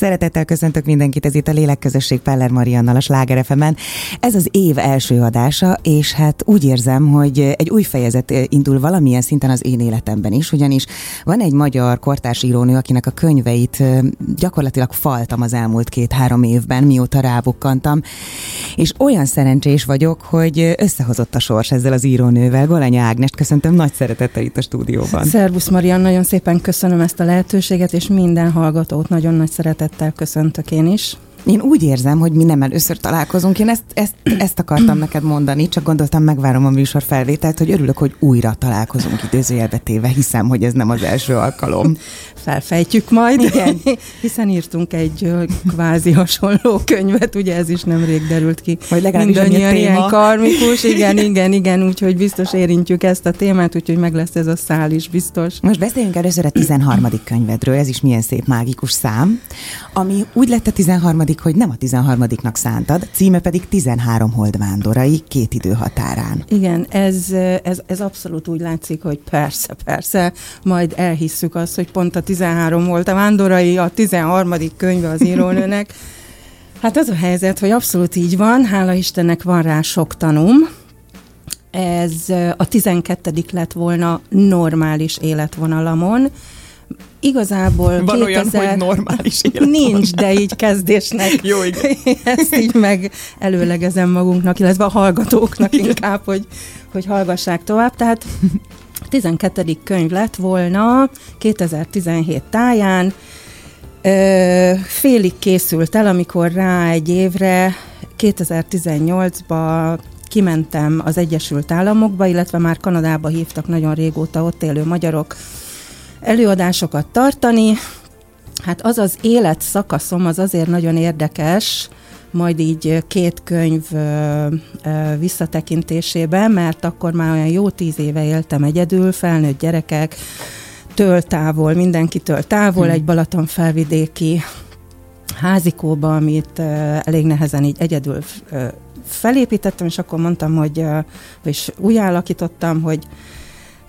Szeretettel köszöntök mindenkit, ez itt a Lélekközösség Peller Mariannal a Sláger fm Ez az év első adása, és hát úgy érzem, hogy egy új fejezet indul valamilyen szinten az én életemben is, ugyanis van egy magyar kortárs írónő, akinek a könyveit gyakorlatilag faltam az elmúlt két-három évben, mióta rábukkantam, és olyan szerencsés vagyok, hogy összehozott a sors ezzel az írónővel. Golanya Ágnest köszöntöm nagy szeretettel itt a stúdióban. Szervusz Marian, nagyon szépen köszönöm ezt a lehetőséget, és minden hallgatót nagyon nagy szeretettel szeretettel köszöntök én is. Én úgy érzem, hogy mi nem először találkozunk. Én ezt, ezt, ezt akartam neked mondani, csak gondoltam, megvárom a műsor felvételt, hogy örülök, hogy újra találkozunk idézőjelbe téve. Hiszem, hogy ez nem az első alkalom. Felfejtjük majd, Igen. hiszen írtunk egy kvázi hasonló könyvet, ugye ez is nemrég derült ki. Vagy legalábbis Mindannyian ilyen karmikus, igen, igen, igen, úgyhogy biztos érintjük ezt a témát, úgyhogy meg lesz ez a szál is biztos. Most beszéljünk először a 13. könyvedről, ez is milyen szép mágikus szám, ami úgy lett a 13 hogy nem a 13-nak szántad, címe pedig 13 holdvándorai két idő határán. Igen, ez, ez, ez abszolút úgy látszik, hogy persze, persze, majd elhisszük azt, hogy pont a 13 volt a vándorai, a 13. könyve az írónőnek. Hát az a helyzet, hogy abszolút így van, hála Istennek van rá sok tanum, ez a 12. lett volna normális életvonalamon, Igazából Van 2000... olyan, hogy normális élet Nincs, de így kezdésnek. Jó, igen. Ezt így meg előlegezem magunknak, illetve a hallgatóknak igen. inkább, hogy, hogy hallgassák tovább. Tehát 12. könyv lett volna 2017 táján, Ö, félig készült el, amikor rá egy évre 2018-ba kimentem az Egyesült Államokba, illetve már Kanadába hívtak nagyon régóta ott élő magyarok előadásokat tartani. Hát az az élet szakaszom az azért nagyon érdekes, majd így két könyv visszatekintésében, mert akkor már olyan jó tíz éve éltem egyedül, felnőtt gyerekek, től távol, mindenkitől távol, hmm. egy Balaton felvidéki házikóba, amit elég nehezen így egyedül felépítettem, és akkor mondtam, hogy, és úgy alakítottam, hogy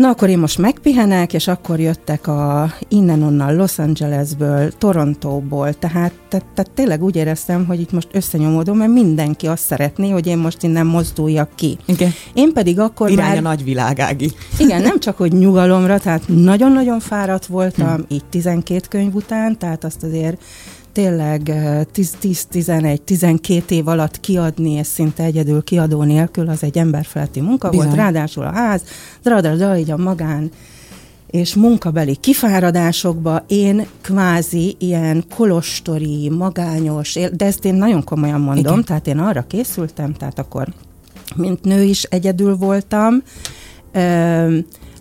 Na akkor én most megpihenek, és akkor jöttek a innen-onnan Los Angelesből, Torontóból, tehát, tehát, tehát tényleg úgy éreztem, hogy itt most összenyomódom, mert mindenki azt szeretné, hogy én most innen mozduljak ki. Igen. Én pedig akkor Irány már... a nagyvilágági. Igen, nem csak, hogy nyugalomra, tehát nagyon-nagyon fáradt voltam, hm. így 12 könyv után, tehát azt azért tényleg 10-11-12 év alatt kiadni, és szinte egyedül kiadó nélkül, az egy emberfeletti munka Bizony. volt, ráadásul a ház, dra így a magán és munkabeli kifáradásokba én kvázi ilyen kolostori, magányos, de ezt én nagyon komolyan mondom, Igen. tehát én arra készültem, tehát akkor mint nő is egyedül voltam,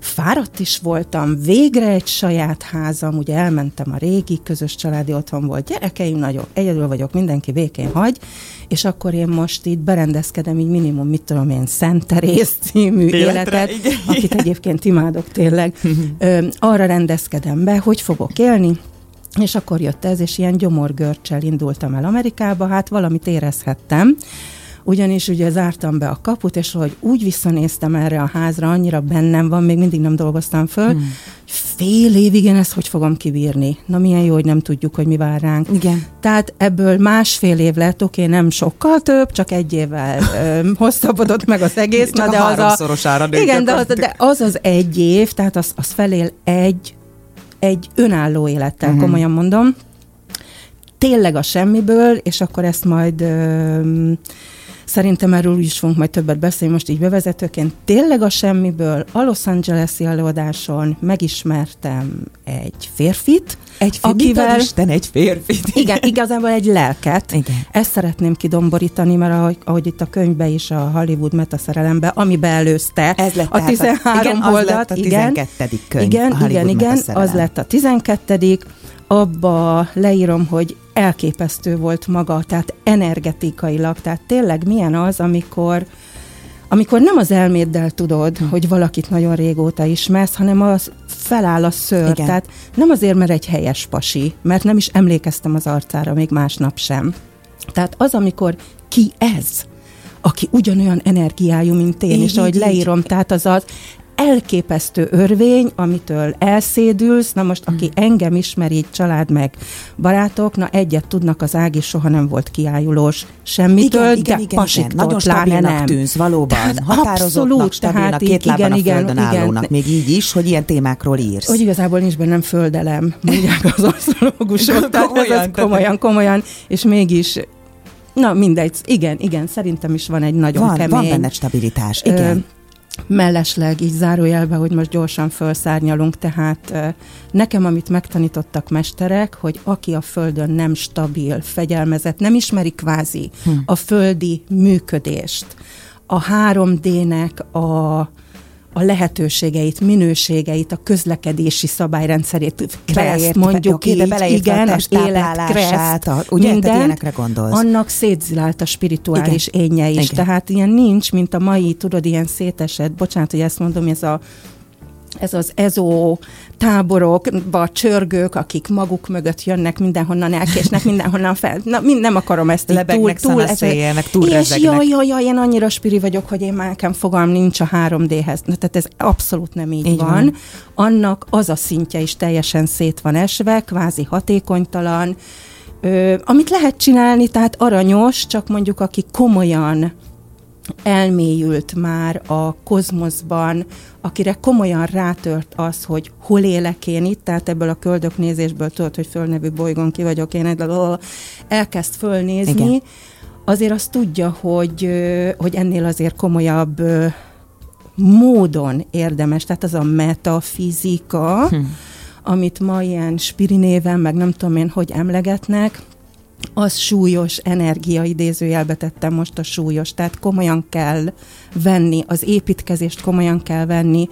fáradt is voltam, végre egy saját házam, ugye elmentem a régi közös családi otthon volt, gyerekeim nagyok, egyedül vagyok, mindenki békén hagy, és akkor én most itt berendezkedem így minimum, mit tudom én, Szent Terész című Életre, életet, igen. akit egyébként imádok tényleg, ö, arra rendezkedem be, hogy fogok élni, és akkor jött ez, és ilyen gyomorgörcsel indultam el Amerikába, hát valamit érezhettem, ugyanis ugye zártam be a kaput, és hogy úgy visszanéztem erre a házra, annyira bennem van, még mindig nem dolgoztam föl, hmm. fél évig én ezt hogy fogom kibírni? Na milyen jó, hogy nem tudjuk, hogy mi vár ránk. Igen. Tehát ebből másfél év lett, oké, okay, nem sokkal több, csak egy évvel ö, hosszabbodott meg az egész. Csak na, de a az a, Igen, de az, de az az egy év, tehát az, az felél egy, egy önálló élettel, uh-huh. komolyan mondom. Tényleg a semmiből, és akkor ezt majd... Ö, Szerintem erről is fogunk majd többet beszélni, most így bevezetőként. Tényleg a semmiből a Los Angeles-i előadáson megismertem egy férfit, egy akivel... Isten, egy férfit. Igen, igazából egy lelket. Igen. Ezt szeretném kidomborítani, mert ahogy, ahogy itt a könyvbe is, a Hollywood metaszerelembe, ami beelőzte Ez lett a 13 igen, oldat. A 12. könyv. Igen, igen, igen, az lett a 12 abba leírom, hogy elképesztő volt maga, tehát energetikailag, tehát tényleg milyen az, amikor amikor nem az elméddel tudod, hm. hogy valakit nagyon régóta ismersz, hanem az feláll a szőr. Igen. Tehát nem azért, mert egy helyes pasi, mert nem is emlékeztem az arcára még másnap sem. Tehát az, amikor ki ez, aki ugyanolyan energiájú, mint én, így, és ahogy így, leírom, így. tehát az az elképesztő örvény, amitől elszédülsz. Na most, aki hmm. engem ismer, így család meg barátok, na egyet tudnak, az Ági soha nem volt kiájulós semmitől, igen, igen, de igen, igen. Nagyon stabilnak nem. tűnsz, valóban. Tehát Határozottnak, stabilnak, két lábon igen, a földön igen, állónak. Igen. Még így is, hogy ilyen témákról írsz. Hogy igazából nincs bennem földelem, mondják az asztrológusok. komolyan, ez komolyan, komolyan, és mégis Na mindegy, igen, igen, szerintem is van egy nagyon van, kemény... Van benne stabilitás, igen. Ö, mellesleg így zárójelbe, hogy most gyorsan felszárnyalunk, tehát nekem, amit megtanítottak mesterek, hogy aki a földön nem stabil, fegyelmezett, nem ismeri kvázi hm. a földi működést, a 3D-nek a a lehetőségeit, minőségeit, a közlekedési szabályrendszerét, kreszt mondjuk oké, így, de igen, az élet, kreszt, a, ugye, mindent, gondolsz. annak szétzilált a spirituális igen. énje is. Igen. Tehát ilyen nincs, mint a mai, tudod, ilyen szétesett, bocsánat, hogy ezt mondom, ez a ez az ezó táborokba csörgők, akik maguk mögött jönnek, mindenhonnan elkésnek, mindenhonnan fel. Na, mind, nem akarom ezt így túl, túl, túl És jaj, jaj, jaj, én annyira spiri vagyok, hogy én már nekem fogalm nincs a 3D-hez. Na, tehát ez abszolút nem így, így van. van. Annak az a szintje is teljesen szét van esve, kvázi hatékonytalan, Ö, amit lehet csinálni, tehát aranyos, csak mondjuk aki komolyan elmélyült már a kozmoszban, akire komolyan rátört az, hogy hol élek én itt, tehát ebből a köldöknézésből tudod, hogy fölnevű bolygón ki vagyok én, elkezd fölnézni, Igen. azért azt tudja, hogy, hogy ennél azért komolyabb módon érdemes, tehát az a metafizika, hm. amit ma ilyen spirinéven, meg nem tudom én, hogy emlegetnek, az súlyos energia idézőjelbe tettem most a súlyos, tehát komolyan kell venni, az építkezést komolyan kell venni,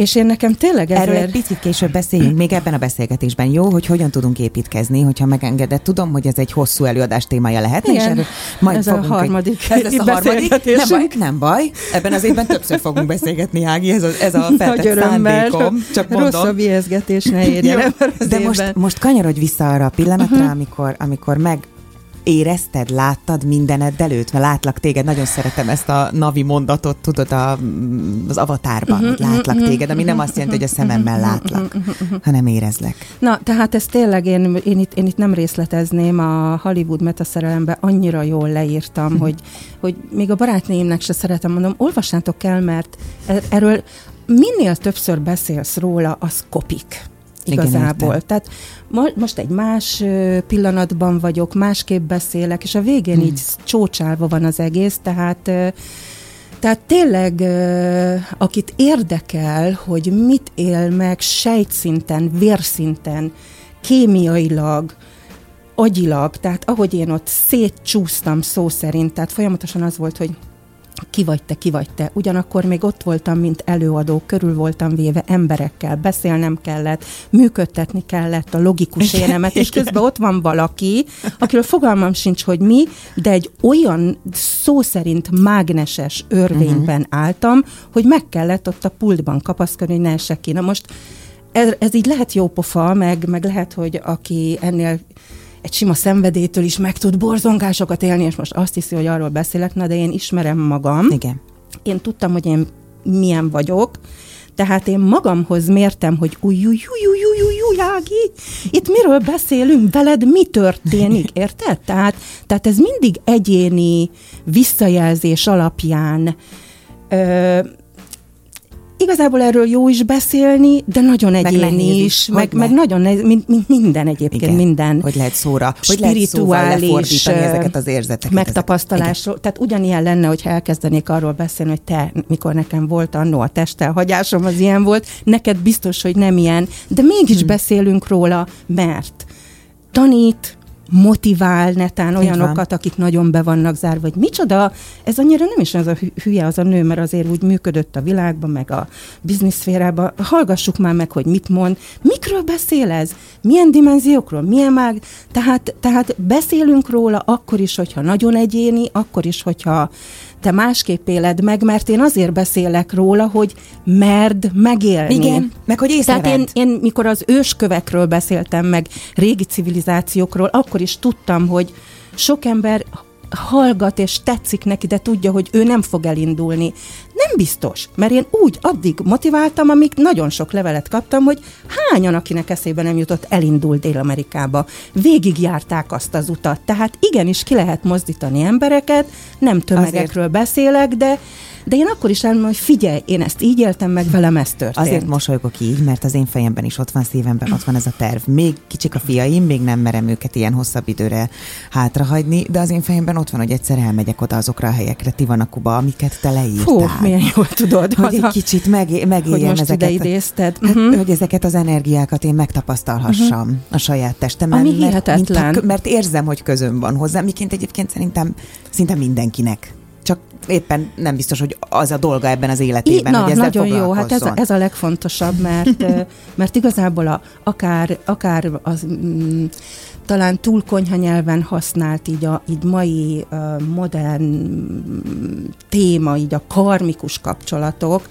és én nekem tényleg ezért... Erről egy picit később beszéljünk, még ebben a beszélgetésben, jó, hogy hogyan tudunk építkezni, hogyha megengedett. Tudom, hogy ez egy hosszú előadás témája lehet, és erről majd ez a harmadik egy... Ez lesz a harmadik. Nem baj, nem baj, ebben az évben többször fogunk beszélgetni, Ági, ez a, ez a feltett szándékom. Csak mondom. Rossz a vieszgetés, ne érjen De most, most kanyarodj vissza arra a pillanatra, uh-huh. amikor, amikor meg érezted, láttad mindened előtt? Mert látlak téged, nagyon szeretem ezt a navi mondatot, tudod, a, az avatárban, uh-huh, hogy látlak uh-huh, téged, ami nem azt jelenti, hogy a szememmel látlak, hanem érezlek. Na, tehát ez tényleg, én, én, itt, én itt nem részletezném, a Hollywood metaszerelemben annyira jól leírtam, hogy, hogy még a barátnéimnek se szeretem, mondom, olvassátok el, mert er, erről minél többször beszélsz róla, az kopik igazából. Igen, Tehát mo- most egy más pillanatban vagyok, másképp beszélek, és a végén hmm. így csócsálva van az egész, tehát tehát tényleg, akit érdekel, hogy mit él meg sejtszinten, vérszinten, kémiailag, agyilag, tehát ahogy én ott szétcsúsztam szó szerint, tehát folyamatosan az volt, hogy ki vagy te, ki vagy te. Ugyanakkor még ott voltam, mint előadó, körül voltam véve emberekkel, beszélnem kellett, működtetni kellett a logikus énemet, és közben ott van valaki, akiről fogalmam sincs, hogy mi, de egy olyan szó szerint mágneses örvényben uh-huh. álltam, hogy meg kellett ott a pultban kapaszkodni, hogy ne esek ki. Na most ez, ez így lehet jó pofa, meg, meg lehet, hogy aki ennél egy sima szenvedétől is meg tud borzongásokat élni, és most azt hiszi, hogy arról beszélek, na de én ismerem magam. Igen. Én tudtam, hogy én milyen vagyok, tehát én magamhoz mértem, hogy új, új, új, új, új, új, új, Ági, itt miről beszélünk, veled mi történik, érted? Tehát, tehát ez mindig egyéni visszajelzés alapján ö, igazából erről jó is beszélni, de nagyon egyéni meg is, meg, meg nagyon nehéz, mint, mint minden egyébként, Igen, minden. Hogy lehet szóra, hogy spirituális lehet ezeket az érzeteket. Megtapasztalásról. Tehát ugyanilyen lenne, hogyha elkezdenék arról beszélni, hogy te, mikor nekem volt annó a testelhagyásom, az ilyen volt, neked biztos, hogy nem ilyen, de mégis hmm. beszélünk róla, mert tanít, motivál netán olyanokat, akik nagyon be vannak zárva, hogy micsoda, ez annyira nem is az a hülye az a nő, mert azért úgy működött a világban, meg a bizniszférában. Hallgassuk már meg, hogy mit mond, mikről beszél ez, milyen dimenziókról, milyen mág, tehát, tehát beszélünk róla akkor is, hogyha nagyon egyéni, akkor is, hogyha te másképp éled meg, mert én azért beszélek róla, hogy merd megélni. Igen, meg hogy észrevedd. Tehát én, én, mikor az őskövekről beszéltem meg, régi civilizációkról, akkor is tudtam, hogy sok ember hallgat és tetszik neki, de tudja, hogy ő nem fog elindulni. Nem biztos, mert én úgy addig motiváltam, amíg nagyon sok levelet kaptam, hogy hányan, akinek eszébe nem jutott, elindul Dél-Amerikába. Végigjárták azt az utat. Tehát igenis ki lehet mozdítani embereket, nem tömegekről Azért. beszélek, de de én akkor is elmondom, hogy figyelj, én ezt így éltem meg, velem ez történt. Azért mosolygok így, mert az én fejemben is ott van, szívemben ott van ez a terv. Még kicsik a fiaim, még nem merem őket ilyen hosszabb időre hátrahagyni, de az én fejemben ott van, hogy egyszer elmegyek oda azokra a helyekre, Tivanakuba, amiket te leírtál. Fú, milyen jól tudod. Hogy egy kicsit meg, megéljem hogy ezeket. Ide idézted. Hát, uh-huh. Hogy ezeket az energiákat én megtapasztalhassam uh-huh. a saját testemben. Ami mert, hihetetlen. Mint, mert érzem, hogy közöm van hozzá, miként egyébként szerintem szinte mindenkinek csak éppen nem biztos, hogy az a dolga ebben az életében, Na, hogy ezzel nagyon jó, hát ez a, ez a legfontosabb, mert, mert igazából a, akár, akár az, mm, talán túl konyha nyelven használt így a így mai uh, modern mm, téma, így a karmikus kapcsolatok,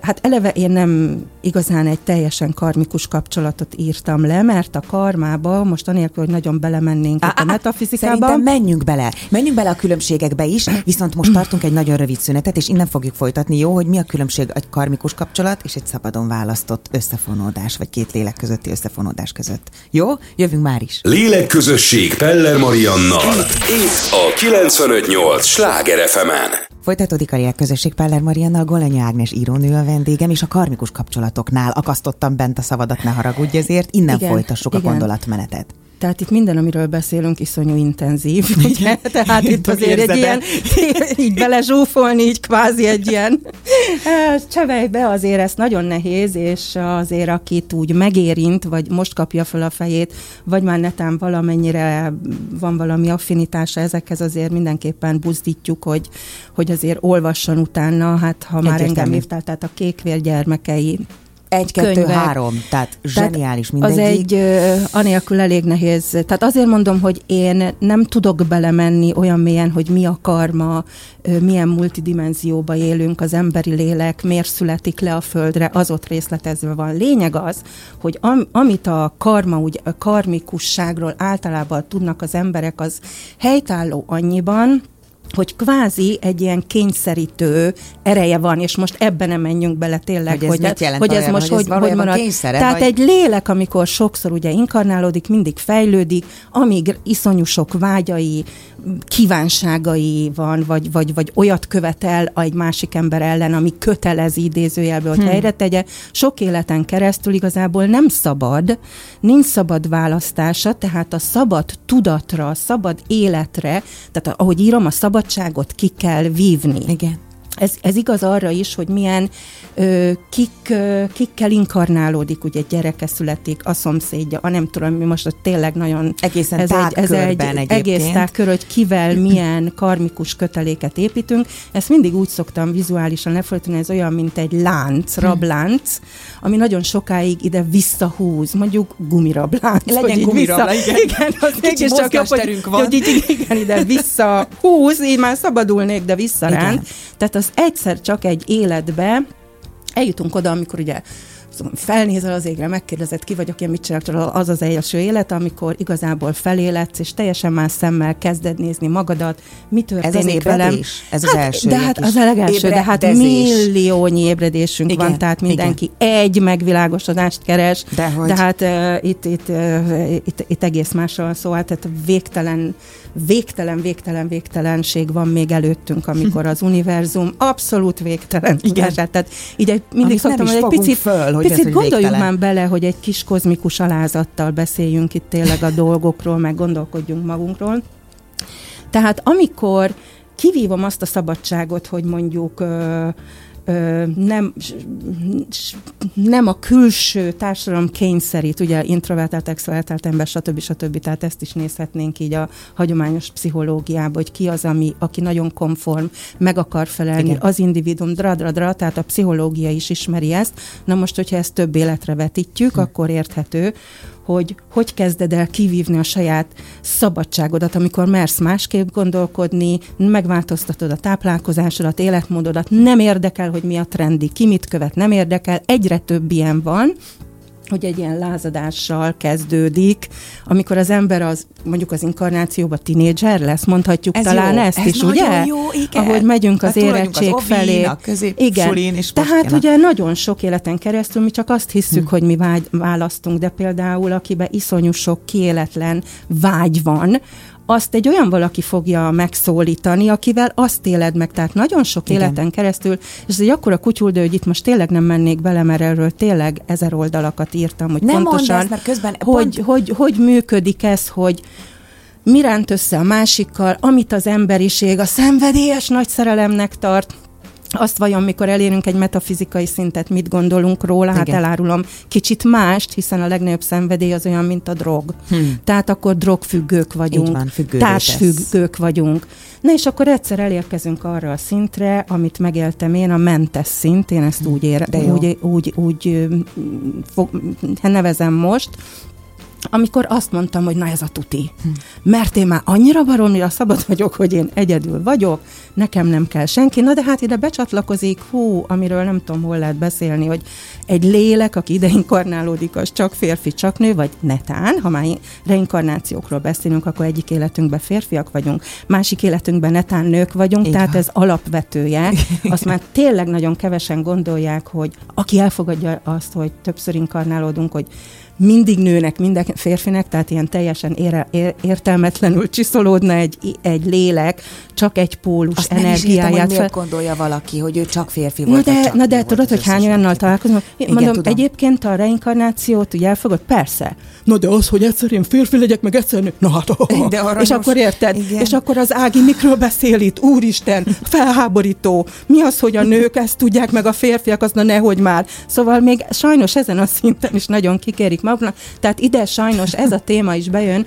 Hát eleve én nem igazán egy teljesen karmikus kapcsolatot írtam le, mert a karmába, most anélkül, hogy nagyon belemennénk a metafizikába. Szerintem menjünk bele. Menjünk bele a különbségekbe is, viszont most tartunk egy nagyon rövid szünetet, és innen fogjuk folytatni, jó, hogy mi a különbség egy karmikus kapcsolat és egy szabadon választott összefonódás, vagy két lélek közötti összefonódás között. Jó? Jövünk már is. Lélekközösség Peller Mariannal. Itt a 958 Sláger fm. Folytatódik a közösség Peller Mariannal, Golenyi Ágnes írónő a vendégem, és a karmikus kapcsolatoknál akasztottam bent a szavadat, ne haragudj ezért, innen igen, folytassuk igen. a gondolatmenetet. Tehát itt minden, amiről beszélünk, iszonyú intenzív. Ugye? Tehát itt azért egy ilyen, így belezsúfolni, így kvázi egy ilyen csevejbe azért ez nagyon nehéz, és azért akit úgy megérint, vagy most kapja fel a fejét, vagy már netán valamennyire van valami affinitása ezekhez, azért mindenképpen buzdítjuk, hogy, hogy azért olvasson utána, hát ha már engem hívtál, tehát a kékvér gyermekei egy, kettő, könyvek. három, tehát zseniális mindegyik. Az egy anélkül elég nehéz. Tehát azért mondom, hogy én nem tudok belemenni olyan mélyen, hogy mi a karma, milyen multidimenzióba élünk, az emberi lélek, miért születik le a földre, az ott részletezve van. Lényeg az, hogy am, amit a karma, úgy a karmikusságról általában tudnak az emberek, az helytálló annyiban, hogy kvázi egy ilyen kényszerítő ereje van, és most ebben nem menjünk bele tényleg, hogy ez, hogy, mit jelent hogy ez most hogy, hogy, hogy marad. Kényszere, Tehát vagy? egy lélek, amikor sokszor ugye inkarnálódik, mindig fejlődik, amíg iszonyú sok vágyai, kívánságai van, vagy, vagy, vagy olyat követel egy másik ember ellen, ami kötelezi idézőjelbe, hogy hmm. helyre tegye. Sok életen keresztül igazából nem szabad, nincs szabad választása, tehát a szabad tudatra, a szabad életre, tehát ahogy írom, a szabadságot ki kell vívni. Igen. Ez, ez igaz arra is, hogy milyen ö, kik, ö, kikkel inkarnálódik, ugye gyereke születik, a szomszédja, a nem tudom, mi most tényleg nagyon... Egészen ez egy, ez egy egész tágkör, hogy kivel milyen karmikus köteléket építünk. Ezt mindig úgy szoktam vizuálisan lefordítani, ez olyan, mint egy lánc, hm. rablánc, ami nagyon sokáig ide visszahúz, mondjuk gumirablánc. Legyen gumirabla, vissza, igen. igen az Kicsi csak jobb, hogy, van. hogy így, igen, ide visszahúz, így már szabadulnék, de visszaránt. Tehát az egyszer csak egy életbe eljutunk oda, amikor ugye szóval felnézel az égre, megkérdezed, ki vagyok, én mit csinálok, az az első élet, amikor igazából feléledsz, és teljesen más szemmel kezded nézni magadat, mi történik Ez az velem. Ez az hát, első. De hát az a legelső, de hát milliónyi ébredésünk igen, van, tehát mindenki igen. egy megvilágosodást keres, Dehogy. de hát uh, itt, itt, uh, itt, itt egész másról szó, hát tehát végtelen végtelen, végtelen, végtelenség van még előttünk, amikor az univerzum abszolút végtelen. Igen. Tehát így egy, mindig Amit szoktam, hogy egy picit, föl, hogy picit ez, gondoljuk már bele, hogy egy kis kozmikus alázattal beszéljünk itt tényleg a dolgokról, meg gondolkodjunk magunkról. Tehát amikor kivívom azt a szabadságot, hogy mondjuk nem, nem a külső társadalom kényszerít, ugye introvertált, extrovertált ember, stb. stb. Tehát ezt is nézhetnénk így a hagyományos pszichológiába, hogy ki az, ami, aki nagyon konform, meg akar felelni, Igen. az individum, dra, dra, dra, tehát a pszichológia is ismeri ezt. Na most, hogyha ezt több életre vetítjük, hm. akkor érthető, hogy hogy kezded el kivívni a saját szabadságodat, amikor mersz másképp gondolkodni, megváltoztatod a táplálkozásodat, életmódodat, nem érdekel, hogy mi a trendi, ki mit követ, nem érdekel, egyre több ilyen van, hogy egy ilyen lázadással kezdődik, amikor az ember az mondjuk az inkarnációban tinédzser lesz, mondhatjuk ez talán jó, ezt ez is, ugye? Jó, igen. Ahogy megyünk az hát érettség az felé. A igen. És Tehát ugye nagyon sok életen keresztül mi csak azt hisszük, hm. hogy mi vágy, választunk, de például akiben iszonyú sok kiéletlen vágy van, azt egy olyan valaki fogja megszólítani, akivel azt éled meg. Tehát nagyon sok Igen. életen keresztül, és ez egy akkora kutyuldő, hogy itt most tényleg nem mennék bele, mert erről tényleg ezer oldalakat írtam, hogy nem pontosan, ezt, mert közben hogy, pont... hogy, hogy, hogy működik ez, hogy mi ránt össze a másikkal, amit az emberiség a szenvedélyes nagy szerelemnek tart, azt vajon, mikor elérünk egy metafizikai szintet, mit gondolunk róla, hát Igen. hát elárulom kicsit mást, hiszen a legnagyobb szenvedély az olyan, mint a drog. Hmm. Tehát akkor drogfüggők vagyunk, van, társfüggők vagyunk. Na és akkor egyszer elérkezünk arra a szintre, amit megéltem én, a mentes szint, én ezt úgy, ér, úgy, úgy, úgy fog, nevezem most, amikor azt mondtam, hogy na ez a tuti. Hm. Mert én már annyira baromira szabad vagyok, hogy én egyedül vagyok, nekem nem kell senki. Na de hát ide becsatlakozik, hú, amiről nem tudom, hol lehet beszélni, hogy egy lélek, aki ide inkarnálódik, az csak férfi, csak nő, vagy netán, ha már reinkarnációkról beszélünk, akkor egyik életünkben férfiak vagyunk, másik életünkben netán nők vagyunk, Így tehát van. ez alapvetője. Azt már tényleg nagyon kevesen gondolják, hogy aki elfogadja azt, hogy többször inkarnálódunk, hogy mindig nőnek, minden férfinek, tehát ilyen teljesen ére, ér, értelmetlenül csiszolódna egy, egy lélek, csak egy pólus Azt energiáját. Nem is értem, hogy gondolja valaki, hogy ő csak férfi volt. Na de, na de tudod, hogy hány olyannal találkozom? Igen, mondom, tudom. egyébként a reinkarnációt ugye elfogad? Persze. Na de az, hogy egyszer én férfi legyek, meg egyszer nő. Na hát, oh, de és akkor érted? Igen. És akkor az Ági mikről beszél itt? Úristen, felháborító. Mi az, hogy a nők ezt tudják, meg a férfiak, az na nehogy már. Szóval még sajnos ezen a szinten is nagyon kikérik maguknak. Tehát ide sajnos ez a téma is bejön,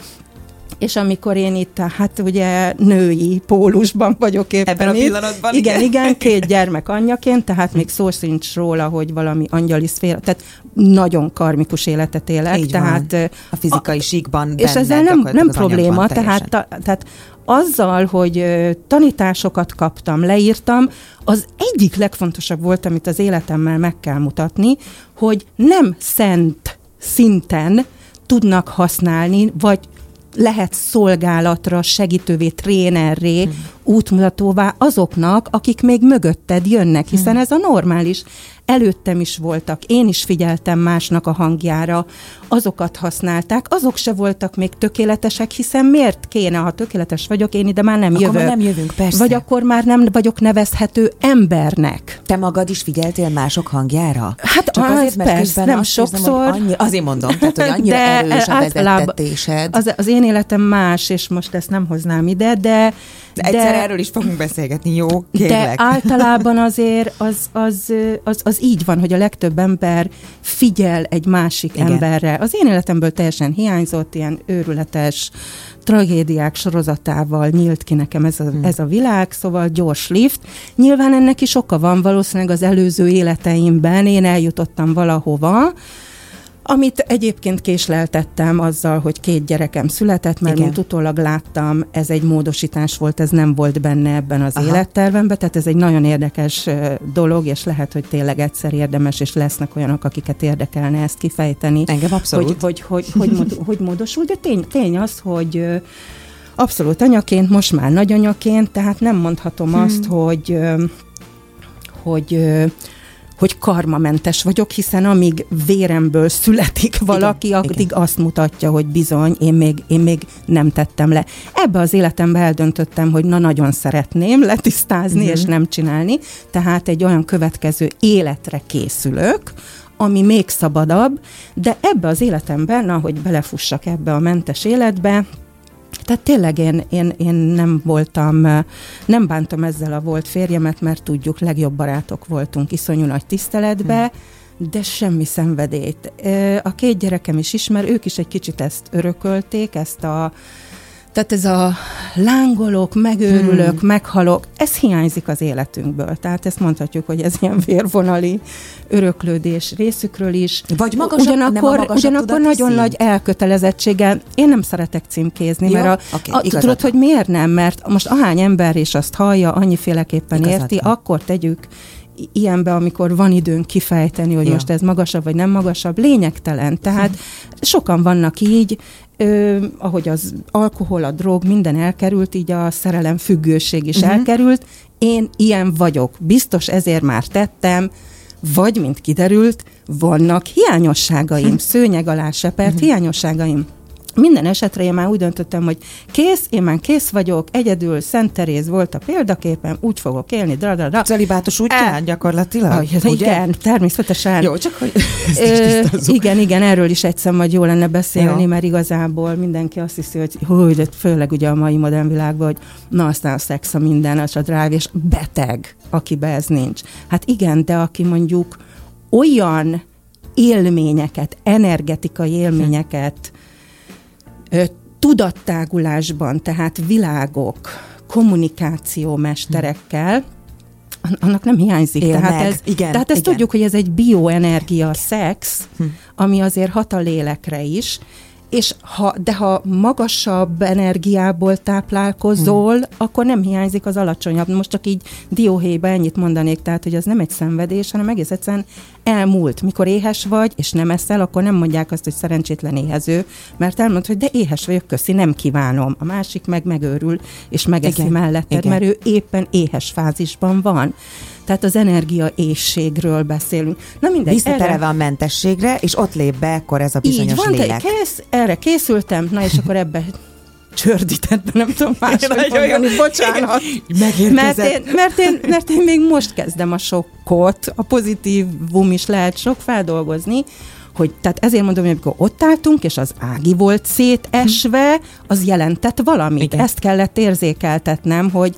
és amikor én itt, hát ugye női pólusban vagyok éppen Ebben a pillanatban? Igen, igen, igen, két gyermek anyjaként, tehát még szó sincs róla, hogy valami angyali szféra, tehát nagyon karmikus életet élek. Így tehát van. A fizikai a, síkban És ezzel nem, nem probléma, tehát, ta, tehát azzal, hogy tanításokat kaptam, leírtam, az egyik legfontosabb volt, amit az életemmel meg kell mutatni, hogy nem szent szinten tudnak használni, vagy lehet szolgálatra, segítővé, trénerré. Útmutatóvá azoknak, akik még mögötted jönnek, hiszen hmm. ez a normális előttem is voltak, én is figyeltem másnak a hangjára, azokat használták, azok se voltak még tökéletesek, hiszen miért kéne, ha tökéletes vagyok, én ide már nem akkor jövök. Már nem jövünk, persze. Vagy akkor már nem vagyok nevezhető embernek. Te magad is figyeltél mások hangjára? Hát Csak az, azért, mert persze, nem sokszor. Érzem, annyi, azért mondom, tehát, hogy annyira de erős a vezettetésed. Az, az én életem más, és most ezt nem hoznám ide, de de egyszer de, erről is fogunk beszélgetni, jó? Kérlek. De általában azért az, az, az, az így van, hogy a legtöbb ember figyel egy másik Igen. emberre. Az én életemből teljesen hiányzott, ilyen őrületes tragédiák sorozatával nyílt ki nekem ez a, hmm. ez a világ, szóval gyors lift. Nyilván ennek is oka van, valószínűleg az előző életeimben én eljutottam valahova, amit egyébként késleltettem azzal, hogy két gyerekem született, mert mint utólag láttam, ez egy módosítás volt, ez nem volt benne ebben az Aha. élettervemben, tehát ez egy nagyon érdekes dolog, és lehet, hogy tényleg egyszer érdemes, és lesznek olyanok, akiket érdekelne ezt kifejteni. Engem abszolút. Hogy, hogy, hogy, hogy, hogy, hogy módosul, de tény, tény az, hogy abszolút anyaként, most már nagyanyaként, tehát nem mondhatom hmm. azt, hogy hogy hogy karmamentes vagyok, hiszen amíg véremből születik valaki, igen, addig igen. azt mutatja, hogy bizony, én még, én még nem tettem le. Ebbe az életembe eldöntöttem, hogy na nagyon szeretném letisztázni uh-huh. és nem csinálni, tehát egy olyan következő életre készülök, ami még szabadabb, de ebbe az életemben, ahogy belefussak ebbe a mentes életbe, tehát tényleg én, én, én nem voltam, nem bántam ezzel a volt férjemet, mert tudjuk, legjobb barátok voltunk, iszonyú nagy tiszteletbe, hmm. de semmi szenvedélyt. A két gyerekem is ismer, ők is egy kicsit ezt örökölték, ezt a tehát ez a lángolok, megőrülök, hmm. meghalok, ez hiányzik az életünkből. Tehát ezt mondhatjuk, hogy ez ilyen vérvonali öröklődés részükről is. Vagy magasabb, ugyanakkor, nem a ugyanakkor nagyon szín. nagy elkötelezettséggel. Én nem szeretek címkézni, Jó, mert a, okay, a, tudod, hogy miért nem? Mert most ahány ember is azt hallja, annyiféleképpen Igazad érti, van. akkor tegyük ilyenbe, amikor van időnk kifejteni, hogy Ja. most ez magasabb vagy nem magasabb, lényegtelen. Tehát sokan vannak így, ö, ahogy az alkohol, a drog, minden elkerült, így a szerelem függőség is Mhm. elkerült. Én ilyen vagyok. Biztos ezért már tettem, vagy, mint kiderült, vannak hiányosságaim, szőnyeg alá sepert hiányosságaim. Minden esetre én már úgy döntöttem, hogy kész, én már kész vagyok, egyedül Szent Teréz volt a példaképen, úgy fogok élni, dra, dra, dra. Celibátus El- útján gyakorlatilag? Ah, igen, természetesen. Jó, csak hogy ezt is Ö, igen, igen, erről is egyszer majd jó lenne beszélni, Jó. mert igazából mindenki azt hiszi, hogy hú, de főleg ugye a mai modern világban, hogy na aztán a szex a minden, az a drive, és beteg, akibe ez nincs. Hát igen, de aki mondjuk olyan élményeket, energetikai élményeket ö, tudattágulásban, tehát világok, kommunikáció mesterekkel, an- annak nem hiányzik. Él tehát meg. ez, Igen, tehát ezt igen. tudjuk, hogy ez egy bioenergia szex, ami azért hat a lélekre is, és ha, de ha magasabb energiából táplálkozol, hmm. akkor nem hiányzik az alacsonyabb. Most csak így dióhéjba ennyit mondanék, tehát hogy az nem egy szenvedés, hanem egész egyszerűen elmúlt. Mikor éhes vagy, és nem eszel, akkor nem mondják azt, hogy szerencsétlen éhező, mert elmond, hogy de éhes vagyok, köszi, nem kívánom. A másik meg megőrül, és megeszi Igen, melletted, igen. mert ő éppen éhes fázisban van. Tehát az energia éjségről beszélünk. Na mindegy, Visszaterelve a mentességre, és ott lép be akkor ez a bizonyos így van, lélek. te kész, erre készültem, na és akkor ebbe csördített, nem tudom máshogy mondani, bocsánat. Mert én, mert, én, mert én még most kezdem a sokkot, a pozitívum is lehet sok feldolgozni, hogy tehát ezért mondom, hogy amikor ott álltunk, és az ági volt szétesve, az jelentett valamit. Igen. Ezt kellett érzékeltetnem, hogy,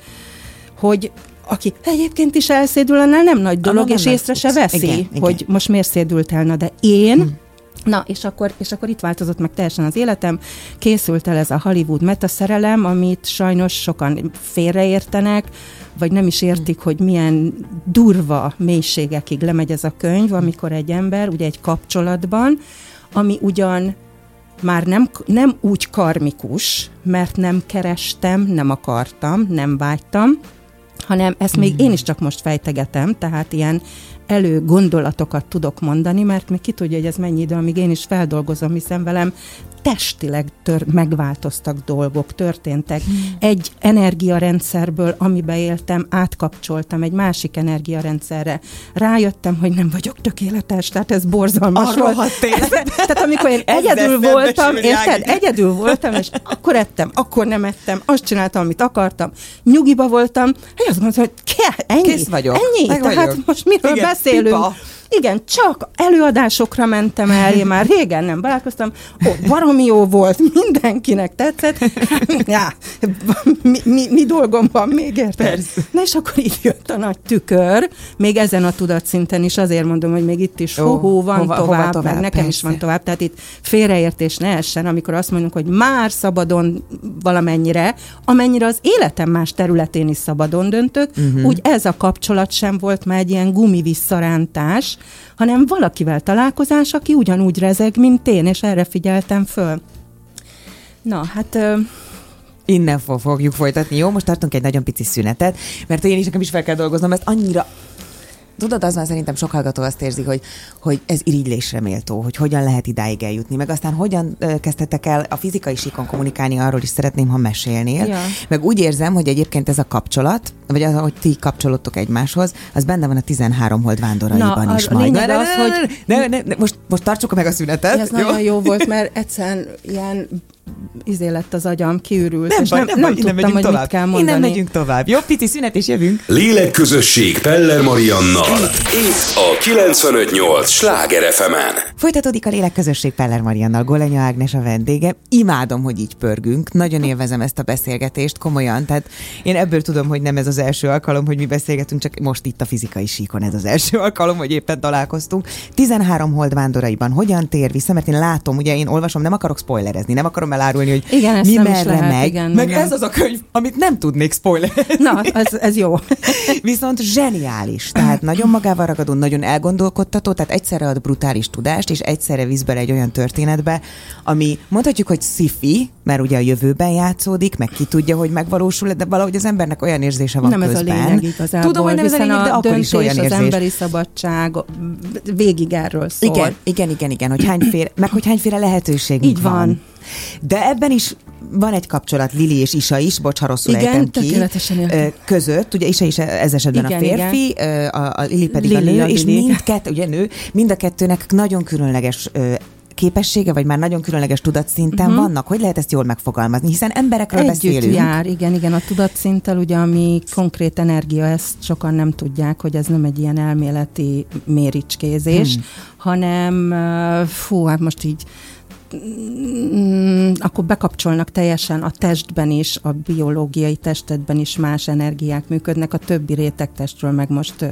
hogy aki egyébként is elszédül, annál nem nagy dolog, és észre se veszi, Igen, igen. hogy most miért szédült el, na de én, Na, és akkor, és akkor itt változott meg teljesen az életem. Készült el ez a Hollywood metaszerelem, amit sajnos sokan félreértenek, vagy nem is értik, hogy milyen durva mélységekig lemegy ez a könyv, amikor egy ember, ugye egy kapcsolatban, ami ugyan már nem, nem úgy karmikus, mert nem kerestem, nem akartam, nem vágytam, hanem ezt még én is csak most fejtegetem, tehát ilyen elő gondolatokat tudok mondani, mert még ki tudja, hogy ez mennyi idő, amíg én is feldolgozom, hiszen velem testileg tör, megváltoztak dolgok, történtek. Egy energiarendszerből, amiben éltem, átkapcsoltam egy másik energiarendszerre. Rájöttem, hogy nem vagyok tökéletes, tehát ez borzalmas Arra volt. tényleg. Tehát amikor én egyedül voltam, érted? Egyedül voltam, és akkor ettem, akkor nem ettem, azt csináltam, amit akartam, nyugiba voltam, és azt mondtam, hogy kell, ennyi, Kész vagyok. ennyi, Meg tehát vagyok. most miről Igen, beszélünk? pipa. Igen, csak előadásokra mentem el, én már régen nem barátkoztam, ott baromi jó volt, mindenkinek tetszett. Já, mi, mi, mi dolgom van még, érted? Persze. Na és akkor így jött a nagy tükör, még ezen a tudatszinten is azért mondom, hogy még itt is hú van hova- tovább, hova tovább, meg nekem is van tovább. Tehát itt félreértés ne essen, amikor azt mondjuk, hogy már szabadon valamennyire, amennyire az életem más területén is szabadon döntök, uh-huh. úgy ez a kapcsolat sem volt már egy ilyen gumi hanem valakivel találkozás, aki ugyanúgy rezeg, mint én, és erre figyeltem föl. Na, hát ö, Innen fo- fogjuk folytatni, jó? Most tartunk egy nagyon pici szünetet, mert én is nekem is fel kell dolgoznom, ezt annyira Tudod, az van szerintem sok hallgató azt érzi, hogy, hogy ez irigylésre méltó, hogy hogyan lehet idáig eljutni, meg aztán hogyan kezdtetek el a fizikai síkon kommunikálni, arról is szeretném, ha mesélnél. Ja. Meg úgy érzem, hogy egyébként ez a kapcsolat, vagy az, hogy ti kapcsolódtok egymáshoz, az benne van a 13 hold vándoraiban Na, is a majd. lényeg az, hogy- ne, ne, ne, most, most tartsuk meg a szünetet. ez nagyon jó volt, mert egyszerűen ilyen izé lett az agyam, kiürült, Nem és baj, nem, nem, nem, baj, innen tudtam, megyünk hogy tovább. mit kell Innen mondani. megyünk tovább. Jó, pici szünet, és jövünk. Lélekközösség Peller Mariannal. Itt a 958 Sláger fm Folytatódik a Lélekközösség Peller Mariannal, Golenya Ágnes a vendége. Imádom, hogy így pörgünk. Nagyon élvezem ezt a beszélgetést, komolyan. Tehát én ebből tudom, hogy nem ez az első alkalom, hogy mi beszélgetünk, csak most itt a fizikai síkon ez az első alkalom, hogy éppen találkoztunk. 13 hold vándoraiban hogyan tér vissza, mert én látom, ugye én olvasom, nem akarok spoilerezni, nem akarom elárulni, hogy igen, mi merre lehet, megy. Igen, meg igen. ez az a könyv, amit nem tudnék spoiler. Na, ez, ez jó. Viszont zseniális. Tehát nagyon magával ragadó, nagyon elgondolkodtató, tehát egyszerre ad brutális tudást, és egyszerre visz bele egy olyan történetbe, ami mondhatjuk, hogy sci mert ugye a jövőben játszódik, meg ki tudja, hogy megvalósul, de valahogy az embernek olyan érzése van nem közben. ez a lényeg igazából, Tudom, hogy nem ez a lényeg, de a akkor is olyan az érzés. emberi szabadság végig erről szól. Igen, igen, igen, igen, hogy hányféle, meg hogy hányféle lehetőség Így van. van. De ebben is van egy kapcsolat Lili és Isa is, bocs, ha rosszul igen, ki, között, ugye Isa is ez esetben igen, a férfi, igen. a, a Lili pedig Lili, a nő, a és Lili. mindkettő, ugye nő, mind a kettőnek nagyon különleges képessége, vagy már nagyon különleges tudatszinten uh-huh. vannak? Hogy lehet ezt jól megfogalmazni? Hiszen emberekről Együtt beszélünk. jár, igen, igen, a tudatszinttel, ugye, ami konkrét energia, ezt sokan nem tudják, hogy ez nem egy ilyen elméleti méricskézés, hmm. hanem fú, hát most így akkor bekapcsolnak teljesen a testben is, a biológiai testedben is más energiák működnek, a többi rétegtestről meg most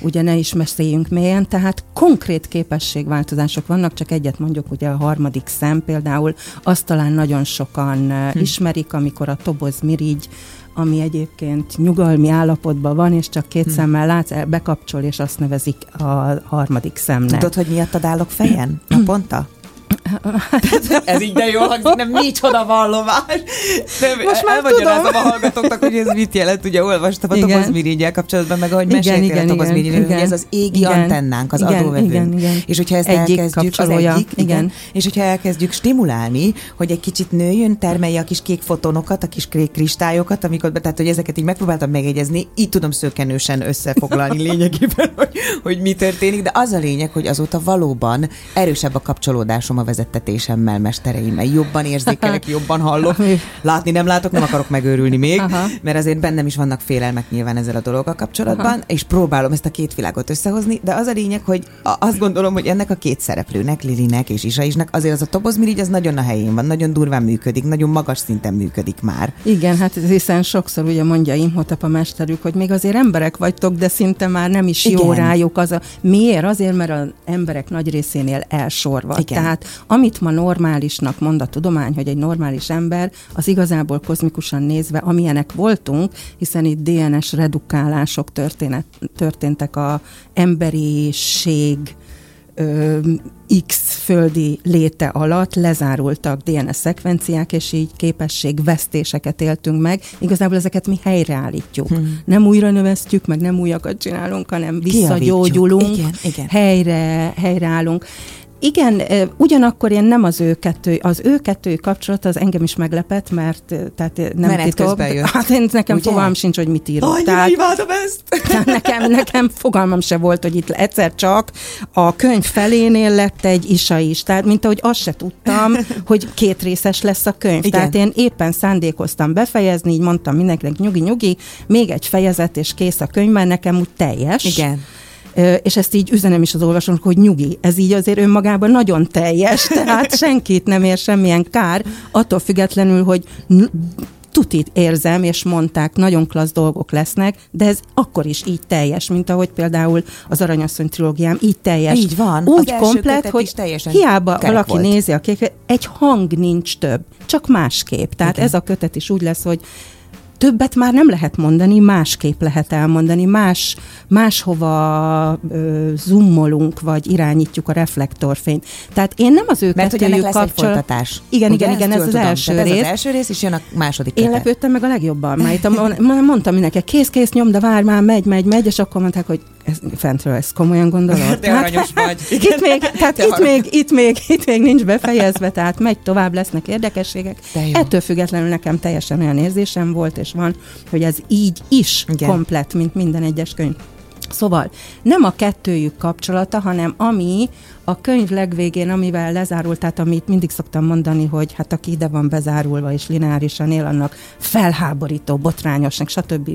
ugye ne is meséljünk mélyen, tehát konkrét képességváltozások vannak, csak egyet mondjuk ugye a harmadik szem például, azt talán nagyon sokan hm. ismerik, amikor a toboz mirigy ami egyébként nyugalmi állapotban van, és csak két hm. szemmel látsz, bekapcsol, és azt nevezik a harmadik szemnek. Tudod, hogy miattad állok fejen naponta? Ez így de jól hangzik, nem micsoda vallovás. Nem, Most már tudom. a hallgatóknak, hogy ez mit jelent. Ugye olvastam a topozmirigyel kapcsolatban, meg ahogy meséltél a topozmirigyel, hogy ez az égi igen, antennánk, az igen, adóvevőnk. Igen, igen. És hogyha ezt egyik elkezdjük, az egyik, igen. igen. És hogyha elkezdjük stimulálni, hogy egy kicsit nőjön, termelje a kis kék fotonokat, a kis kék kristályokat, amikor, tehát hogy ezeket így megpróbáltam megegyezni, így tudom szőkenősen összefoglalni lényegében, hogy, hogy mi történik, de az a lényeg, hogy azóta valóban erősebb a kapcsolódásom a vezettetésemmel, mestereimmel. Jobban érzékelek, jobban hallok. Látni nem látok, nem akarok megőrülni még, Aha. mert azért bennem is vannak félelmek nyilván ezzel a dologgal kapcsolatban, Aha. és próbálom ezt a két világot összehozni, de az a lényeg, hogy azt gondolom, hogy ennek a két szereplőnek, Lilinek és Isa isnek, azért az a tobozmirigy az nagyon a helyén van, nagyon durván működik, nagyon magas szinten működik már. Igen, hát hiszen sokszor ugye mondja Imhotep a mesterük, hogy még azért emberek vagytok, de szinte már nem is Igen. jó rájuk az a... Miért? Azért, mert az emberek nagy részénél elsorvad. Igen. Tehát amit ma normálisnak mond a tudomány, hogy egy normális ember, az igazából kozmikusan nézve, amilyenek voltunk, hiszen itt DNS redukálások történet, történtek a emberiség ö, X földi léte alatt lezárultak DNS szekvenciák, és így képességvesztéseket éltünk meg. Igazából ezeket mi helyreállítjuk. Hmm. Nem újra növesztjük, meg nem újakat csinálunk, hanem visszagyógyulunk, igen, igen. helyre, helyreállunk. Igen, ugyanakkor én nem az ő kettő, az ő kettő kapcsolat az engem is meglepett, mert tehát nem Menet titok. Hát én nekem Ugye? fogalmam sincs, hogy mit írok. Annyira tehát, imádom ezt! Tehát nekem, nekem fogalmam se volt, hogy itt egyszer csak a könyv felénél lett egy isa is. Tehát, mint ahogy azt se tudtam, hogy két részes lesz a könyv. Igen. Tehát én éppen szándékoztam befejezni, így mondtam mindenkinek nyugi-nyugi, még egy fejezet, és kész a könyv, mert nekem úgy teljes. Igen és ezt így üzenem is az olvasónak, hogy nyugi, ez így azért önmagában nagyon teljes, tehát senkit nem ér semmilyen kár, attól függetlenül, hogy tutit érzem, és mondták, nagyon klassz dolgok lesznek, de ez akkor is így teljes, mint ahogy például az Aranyasszony trilógiám így teljes. Így van. Úgy komplet, hogy hiába valaki volt. nézi a kék, egy hang nincs több, csak másképp. Tehát Igen. ez a kötet is úgy lesz, hogy többet már nem lehet mondani, másképp lehet elmondani, más, máshova ö, zoomolunk, vagy irányítjuk a reflektorfényt. Tehát én nem az ő Mert hogy ennek lesz kapcsol... egy folytatás. Igen, igen, igen, ez az tudom. első Tehát rész. Ez az első rész, és jön a második Én lepődtem meg a legjobban, mert itt mondtam mindenki, kész, kész, nyom, de várj már, megy, megy, megy, és akkor mondták, hogy ez, fentről ezt komolyan gondolod? Hát, aranyos vagy. Itt még, tehát itt még, itt, még, itt még nincs befejezve, tehát megy tovább, lesznek érdekességek. Ettől függetlenül nekem teljesen olyan érzésem volt, és van, hogy ez így is Igen. komplet, mint minden egyes könyv. Szóval nem a kettőjük kapcsolata, hanem ami a könyv legvégén, amivel lezárult, tehát amit mindig szoktam mondani, hogy hát aki ide van bezárulva és lineárisan él, annak felháborító, botrányosnak, stb.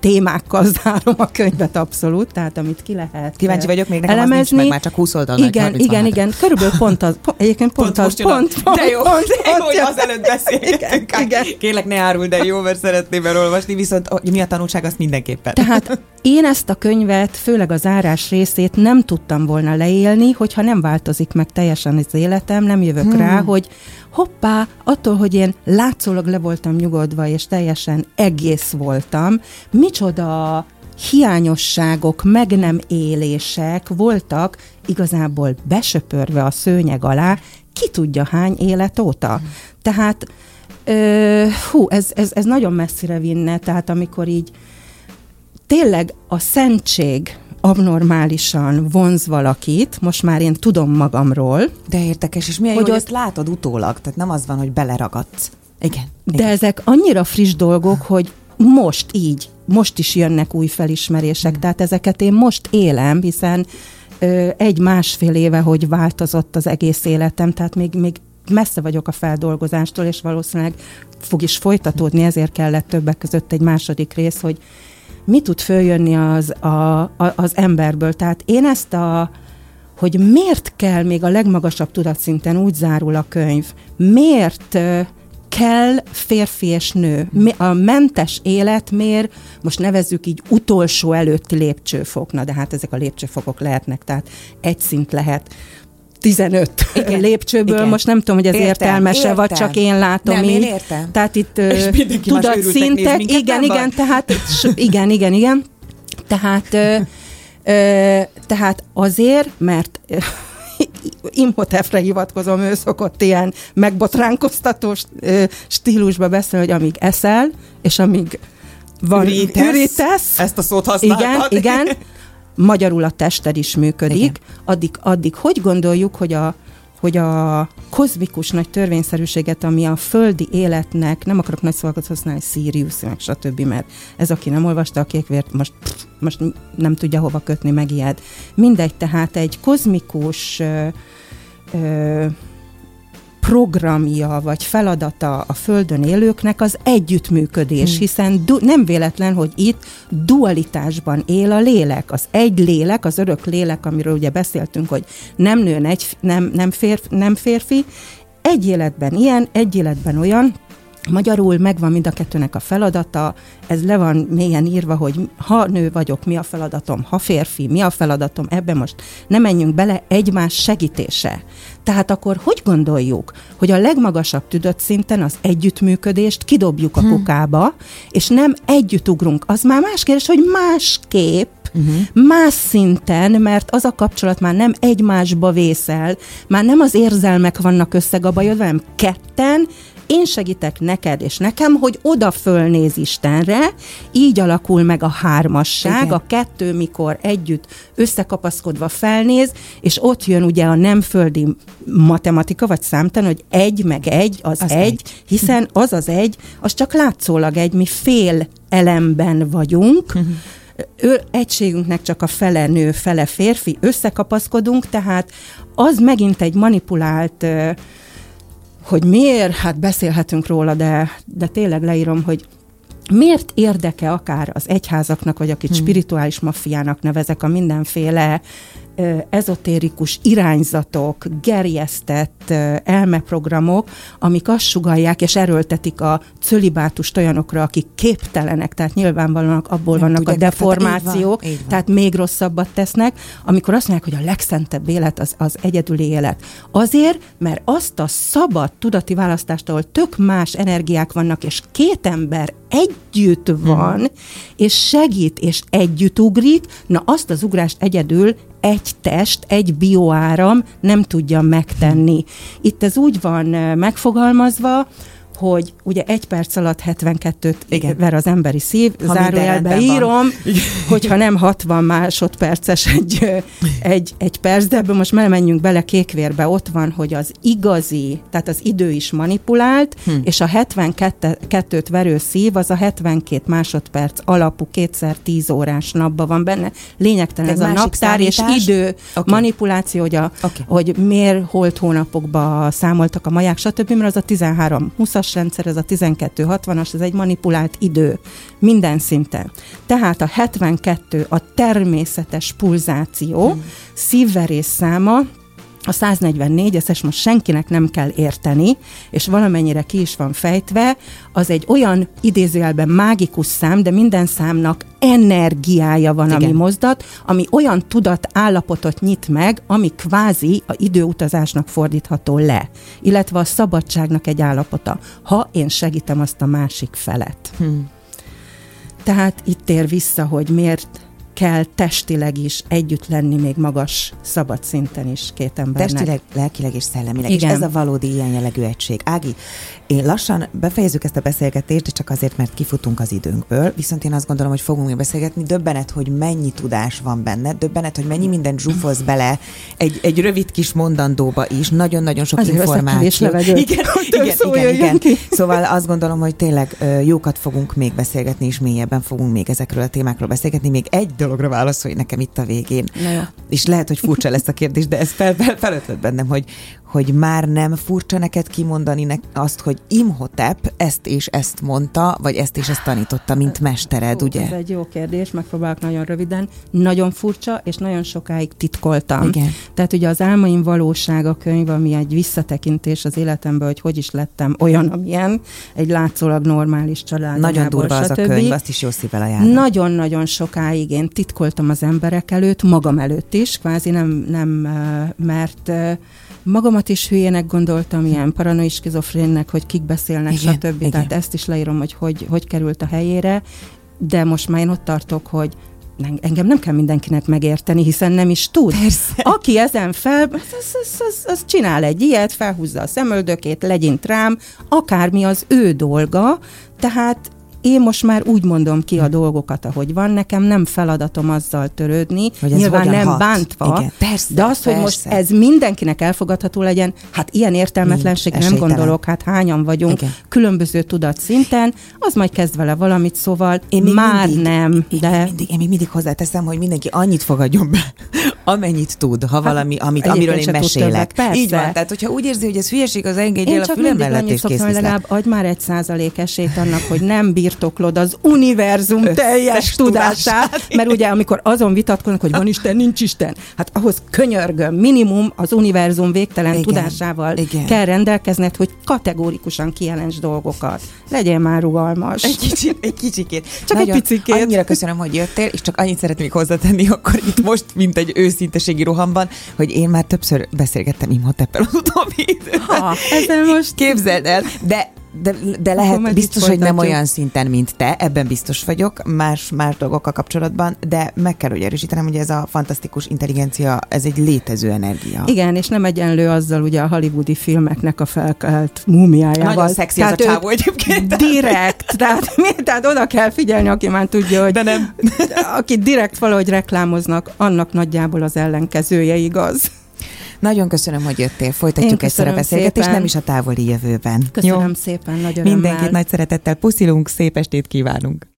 témákkal zárom a könyvet abszolút, tehát amit ki lehet Kíváncsi vagyok, még nekem elemezni. az nincs meg, már csak 20 oldalnak. Igen, igen, igen, körülbelül pont az, pont, egyébként pont, pont az, pont, pont, de jó, pont, de jó, hogy az előtt beszélgetünk. Igen, igen. Kérlek, ne árul, de jó, mert szeretném elolvasni, viszont mi a tanulság, azt mindenképpen. Tehát én ezt a könyvet, főleg az árás részét nem tudtam volna leélni, hogyha nem változik meg teljesen az életem, nem jövök hmm. rá, hogy hoppá, attól, hogy én látszólag le voltam nyugodva, és teljesen egész voltam, micsoda hiányosságok, meg nem élések voltak igazából besöpörve a szőnyeg alá, ki tudja hány élet óta. Hmm. Tehát, ö, hú, ez, ez, ez nagyon messzire vinne, tehát amikor így tényleg a szentség abnormálisan vonz valakit, most már én tudom magamról. De érdekes, és milyen hogy jó, hogy ott... látod utólag, tehát nem az van, hogy beleragadsz. Igen. De igen. ezek annyira friss dolgok, hogy most így, most is jönnek új felismerések, mm. tehát ezeket én most élem, hiszen egy-másfél éve, hogy változott az egész életem, tehát még, még messze vagyok a feldolgozástól, és valószínűleg fog is folytatódni, ezért kellett többek között egy második rész, hogy mi tud följönni az, a, a, az emberből. Tehát én ezt a, hogy miért kell még a legmagasabb tudatszinten úgy zárul a könyv, miért kell férfi és nő. A mentes élet miért, most nevezzük így utolsó előtti lépcsőfokna, de hát ezek a lépcsőfokok lehetnek, tehát egy szint lehet 15 igen, lépcsőből, igen. most nem tudom, hogy ez értem, értelmese, értem. vagy csak én látom nem, így. Én értem. Tehát itt tudatszintek, igen, igen, tehát igen, igen, igen. Tehát, ö, ö, tehát azért, mert Imhotepre hivatkozom, ő szokott ilyen megbotránkoztató stílusba beszélni, hogy amíg eszel, és amíg van ürítesz, ürítesz ezt a szót használtad. Igen, igen, magyarul a tested is működik, addig, addig hogy gondoljuk, hogy a, hogy a kozmikus nagy törvényszerűséget, ami a földi életnek, nem akarok nagy szavakat használni, Sirius, meg stb., mert ez, aki nem olvasta a kékvért, most, pff, most nem tudja hova kötni, megijed. Mindegy, tehát egy kozmikus ö, ö, programja vagy feladata a Földön élőknek az együttműködés, hmm. hiszen du- nem véletlen, hogy itt dualitásban él a lélek. Az egy lélek, az örök lélek, amiről ugye beszéltünk, hogy nem nő, egy, nem, nem, férfi, nem férfi, egy életben ilyen, egy életben olyan, Magyarul megvan mind a kettőnek a feladata, ez le van mélyen írva, hogy ha nő vagyok, mi a feladatom, ha férfi, mi a feladatom, ebbe most ne menjünk bele, egymás segítése. Tehát akkor hogy gondoljuk, hogy a legmagasabb tüdött szinten az együttműködést kidobjuk a hm. kukába, és nem együtt ugrunk. Az már más kérdés, hogy másképp uh-huh. más szinten, mert az a kapcsolat már nem egymásba vészel, már nem az érzelmek vannak összegabajodva, hanem ketten én segítek neked és nekem, hogy oda fölnéz Istenre, így alakul meg a hármasság, Igen. a kettő, mikor együtt összekapaszkodva felnéz, és ott jön ugye a nem földi matematika, vagy számtan, hogy egy meg egy az, az egy, egy, hiszen az az egy, az csak látszólag egy, mi fél elemben vagyunk, uh-huh ő, egységünknek csak a fele nő, fele férfi, összekapaszkodunk, tehát az megint egy manipulált hogy miért, hát beszélhetünk róla, de, de tényleg leírom, hogy miért érdeke akár az egyházaknak, vagy akit hmm. spirituális maffiának nevezek, a mindenféle ezotérikus irányzatok, gerjesztett elmeprogramok, amik azt sugalják és erőltetik a cölibátust olyanokra, akik képtelenek, tehát nyilvánvalóan abból Nem vannak tudják, a deformációk, tehát, így van, így van. tehát még rosszabbat tesznek, amikor azt mondják, hogy a legszentebb élet az, az egyedüli élet. Azért, mert azt a szabad tudati választást, ahol tök más energiák vannak, és két ember együtt van, hmm. és segít, és együtt ugrik, na azt az ugrást egyedül egy test, egy bioáram nem tudja megtenni. Itt ez úgy van megfogalmazva, hogy ugye egy perc alatt 72-t Igen. ver az emberi szív, ha zárójelbe írom, hogyha nem 60 másodperces egy, egy, egy perc, de ebből most menjünk bele kékvérbe, ott van, hogy az igazi, tehát az idő is manipulált, hm. és a 72-t verő szív az a 72 másodperc alapú kétszer 10 órás napban van benne. Lényegtelen ez a naptár számítás? és idő okay. manipuláció, hogy, a, okay. hogy miért holt hónapokba számoltak a maják, stb., mert az a 13 20 rendszer, ez a 12-60-as, ez egy manipulált idő minden szinten. Tehát a 72 a természetes pulzáció, hmm. szívverés száma, a 144, ezt most senkinek nem kell érteni, és valamennyire ki is van fejtve, az egy olyan idézőjelben mágikus szám, de minden számnak energiája van, Igen. ami mozdat, ami olyan tudat állapotot nyit meg, ami kvázi a időutazásnak fordítható le, illetve a szabadságnak egy állapota, ha én segítem azt a másik felet. Hmm. Tehát itt ér vissza, hogy miért kell testileg is együtt lenni még magas, szabad szinten is két embernek. Testileg, lelkileg és szellemileg. Igen. És ez a valódi ilyen jellegű egység. Ági, én lassan befejezzük ezt a beszélgetést, de csak azért, mert kifutunk az időnkből, viszont én azt gondolom, hogy fogunk még beszélgetni. Döbbenet, hogy mennyi tudás van benne, döbbenet, hogy mennyi minden zsufoz bele egy, egy rövid kis mondandóba is, nagyon-nagyon sok azért információ. Igen, igen, igen, igen. Ki. Szóval azt gondolom, hogy tényleg jókat fogunk még beszélgetni, és mélyebben fogunk még ezekről a témákról beszélgetni. Még egy dologra válaszolj nekem itt a végén. Na És lehet, hogy furcsa lesz a kérdés, de ez fel, fel, felötlött bennem, hogy, hogy már nem furcsa neked kimondani nek azt, hogy Imhotep ezt és ezt mondta, vagy ezt és ezt tanította, mint mestered, ugye? Ez egy jó kérdés, megpróbálok nagyon röviden. Nagyon furcsa, és nagyon sokáig titkoltam. Igen. Tehát ugye az Álmaim valósága könyv, ami egy visszatekintés az életembe, hogy hogy is lettem olyan, amilyen, egy látszólag normális család. Nagyon durva az a könyv, azt is jó szívvel ajánlom. Nagyon-nagyon sokáig én titkoltam az emberek előtt, magam előtt is, kvázi nem, nem mert magamat is hülyének gondoltam, ilyen paranoid skizofrénnek, hogy kik beszélnek, igen, stb. Igen. Tehát ezt is leírom, hogy, hogy hogy került a helyére, de most már én ott tartok, hogy engem nem kell mindenkinek megérteni, hiszen nem is tud. Persze. Aki ezen fel, az, az, az, az csinál egy ilyet, felhúzza a szemöldökét, legyint rám, akármi az ő dolga, tehát én most már úgy mondom ki a hm. dolgokat, ahogy van, nekem nem feladatom azzal törődni, hogy nyilván nem hat. bántva, Igen, persze, de az, persze. hogy most ez mindenkinek elfogadható legyen, hát ilyen értelmetlenség Nincs, nem gondolok, hát hányan vagyunk Igen. különböző tudatszinten, az majd kezd vele valamit, szóval én még már mindig, nem, én, de... Én mindig, én még mindig hozzáteszem, hogy mindenki annyit fogadjon be, amennyit tud, ha hát, valami, amit, amiről én mesélek. Többet, Így van, tehát hogyha úgy érzi, hogy ez hülyeség, az engedjél a fülem mellett, és kész legalább adj már egy százalék esélyt annak, hogy nem birtoklod az univerzum Összes teljes tudását, mert ugye amikor azon vitatkoznak, hogy van Isten, nincs Isten, hát ahhoz könyörgöm, minimum az univerzum végtelen igen, tudásával igen. kell rendelkezned, hogy kategórikusan kijelents dolgokat. Legyen már rugalmas. Egy kicsit, egy kicsikét. Csak Nagyon, egy picikét. Annyira köszönöm, hogy jöttél, és csak annyit szeretnék hozzátenni akkor itt most, mint egy őszinteségi rohamban, hogy én már többször beszélgettem Imhoteppel az utóbbi időben. Ha, ezzel most... Képzeld el, de de, de lehet, biztos, hogy nem olyan szinten, mint te, ebben biztos vagyok, más, más dolgokkal kapcsolatban, de meg kell, hogy erősítenem, hogy ez a fantasztikus intelligencia, ez egy létező energia. Igen, és nem egyenlő azzal ugye a hollywoodi filmeknek a felkelt múmiájával. Nagyon szexi tehát az a csávó egyébként. Direkt, tehát, tehát oda kell figyelni, aki már tudja, hogy de nem. aki direkt valahogy reklámoznak, annak nagyjából az ellenkezője igaz. Nagyon köszönöm, hogy jöttél. Folytatjuk egyszer a beszélgetést, nem is a távoli jövőben. Köszönöm Jó? szépen, nagyon Mindenkit nagy szeretettel puszilunk, szép estét kívánunk.